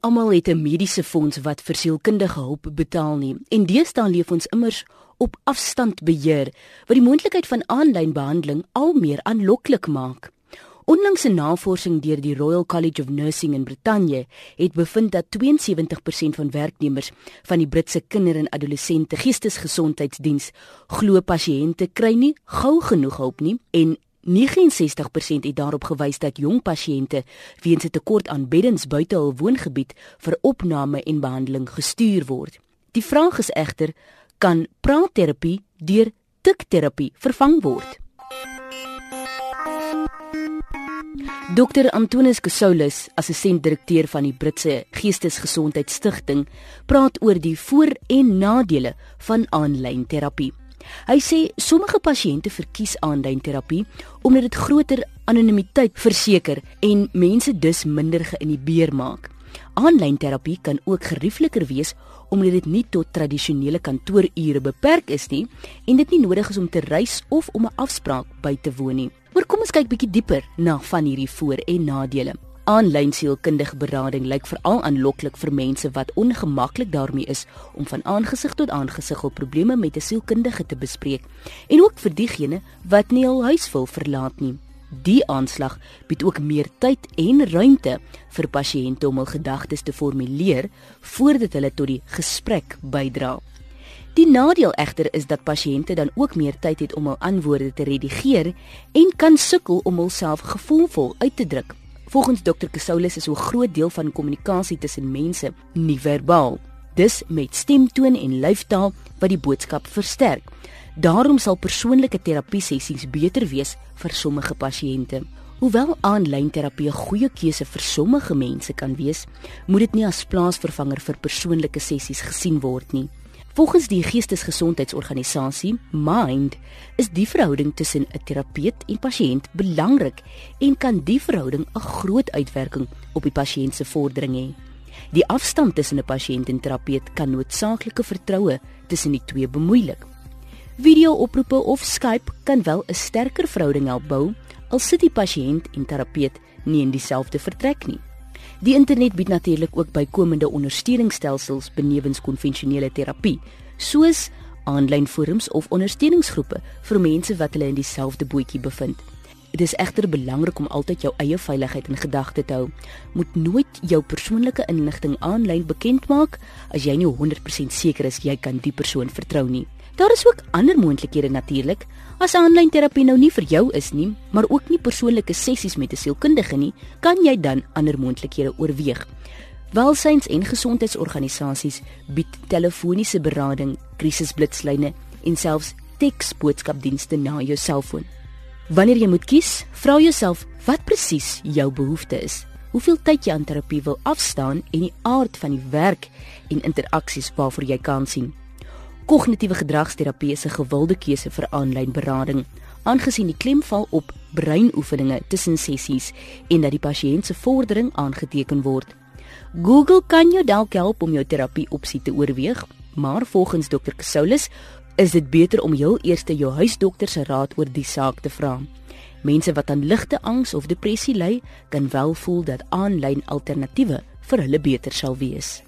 almal het 'n mediese fonds wat vir sielkundige hulp betaal nie. En deesdae leef ons immers op afstandbeheer wat die moontlikheid van aanlyn behandeling al meer aanloklik maak. Onlangse navorsing deur die Royal College of Nursing in Brittanje het bevind dat 72% van werknemers van die Britse kinder- en adolessente geestesgesondheidsdiens glo pasiënte kry nie gou genoeg hulp nie en 69% het daarop gewys dat jong pasiënte weens 'n tekort aan beddens buite hul woongebied vir opname en behandeling gestuur word. Die vraag is egter, kan praatterapie deur tikterapie vervang word? Dr Antonis Kasoulis, assistent-direkteur van die Britse Geestesgesondheidsstigting, praat oor die voor- en nadele van aanlyn terapie. Hy sê sommige pasiënte verkies aanlyn terapie omdat dit groter anonimiteit verseker en mense dus minder geïnhibeer maak. Aanlyn terapie kan ook geriefliker wees omdat dit nie tot tradisionele kantoorure beperk is nie en dit nie nodig is om te reis of om 'n afspraak by te woon nie. Maar kom ons kyk bietjie dieper na van hierdie voor- en nadele. Aanlyn sielkundige berading lyk veral aanloklik vir mense wat ongemaklik daarmee is om van aangesig tot aangesig hul probleme met 'n sielkundige te bespreek en ook vir diegene wat nie hul huis wil verlaat nie. Die aanslag bied ook meer tyd en ruimte vir pasiënte om hul gedagtes te formuleer voordat hulle tot die gesprek bydra. Die nadeel egter is dat pasiënte dan ook meer tyd het om hul antwoorde te redigeer en kan sukkel om hulself gevoelvol uit te druk. Volgens Dr. Kasoulis is 'n groot deel van kommunikasie tussen mense nie verbaal. Dis met stemtoon en lyfstaal wat die boodskap versterk. Daarom sal persoonlike terapie sessies beter wees vir sommige pasiënte. Hoewel aanlyn terapie 'n goeie keuse vir sommige mense kan wees, moet dit nie as plaasvervanger vir persoonlike sessies gesien word nie. Volgens die Geestesgesondheidsorganisasie Mind is die verhouding tussen 'n terapeut en pasiënt belangrik en kan die verhouding 'n groot uitwerking op die pasiënt se vordering hê. Die afstand tussen 'n pasiënt en terapeut kan noodsaaklike vertroue tussen die twee bemoeilik. Video-oproepe of Skype kan wel 'n sterker verhouding help bou al sit die pasiënt en terapeut nie in dieselfde vertrek nie. Die internet bied natuurlik ook bykomende ondersteuningsstelsels benewens konvensionele terapie, soos aanlyn forums of ondersteuningsgroepe vir mense wat hulle in dieselfde bootjie bevind. Dit is egter belangrik om altyd jou eie veiligheid in gedagte te hou. Moet nooit jou persoonlike inligting aanlyn bekend maak as jy nie 100% seker is jy kan die persoon vertrou nie. Daar is ook ander moontlikhede natuurlik. As aanlyn terapie nou nie vir jou is nie, maar ook nie persoonlike sessies met 'n sielkundige nie, kan jy dan ander moontlikhede oorweeg. Welsyns- en gesondheidsorganisasies bied telefoniese berading, krisisblitslyne en selfs teksboodskapdienste na jou selfoon. Wanneer jy moet kies, vra jouself wat presies jou behoefte is. Hoeveel tyd jy aan terapie wil afstaan en die aard van die werk en interaksies waarvoor jy kan sien. Kognitiewe gedragsterapie is 'n gewilde keuse vir aanlyn berading, aangesien die klem val op breinoefeninge tussen sessies en dat die pasiënt se vordering aangeteken word. Google kan jou dalk help om jou terapie opsie te oorweeg, maar volgens Dr. Kasoulis is dit beter om heel eers jou huisdokter se raad oor die saak te vra. Mense wat aan ligte angs of depressie ly, kan wel voel dat aanlyn alternatiewe vir hulle beter sal wees.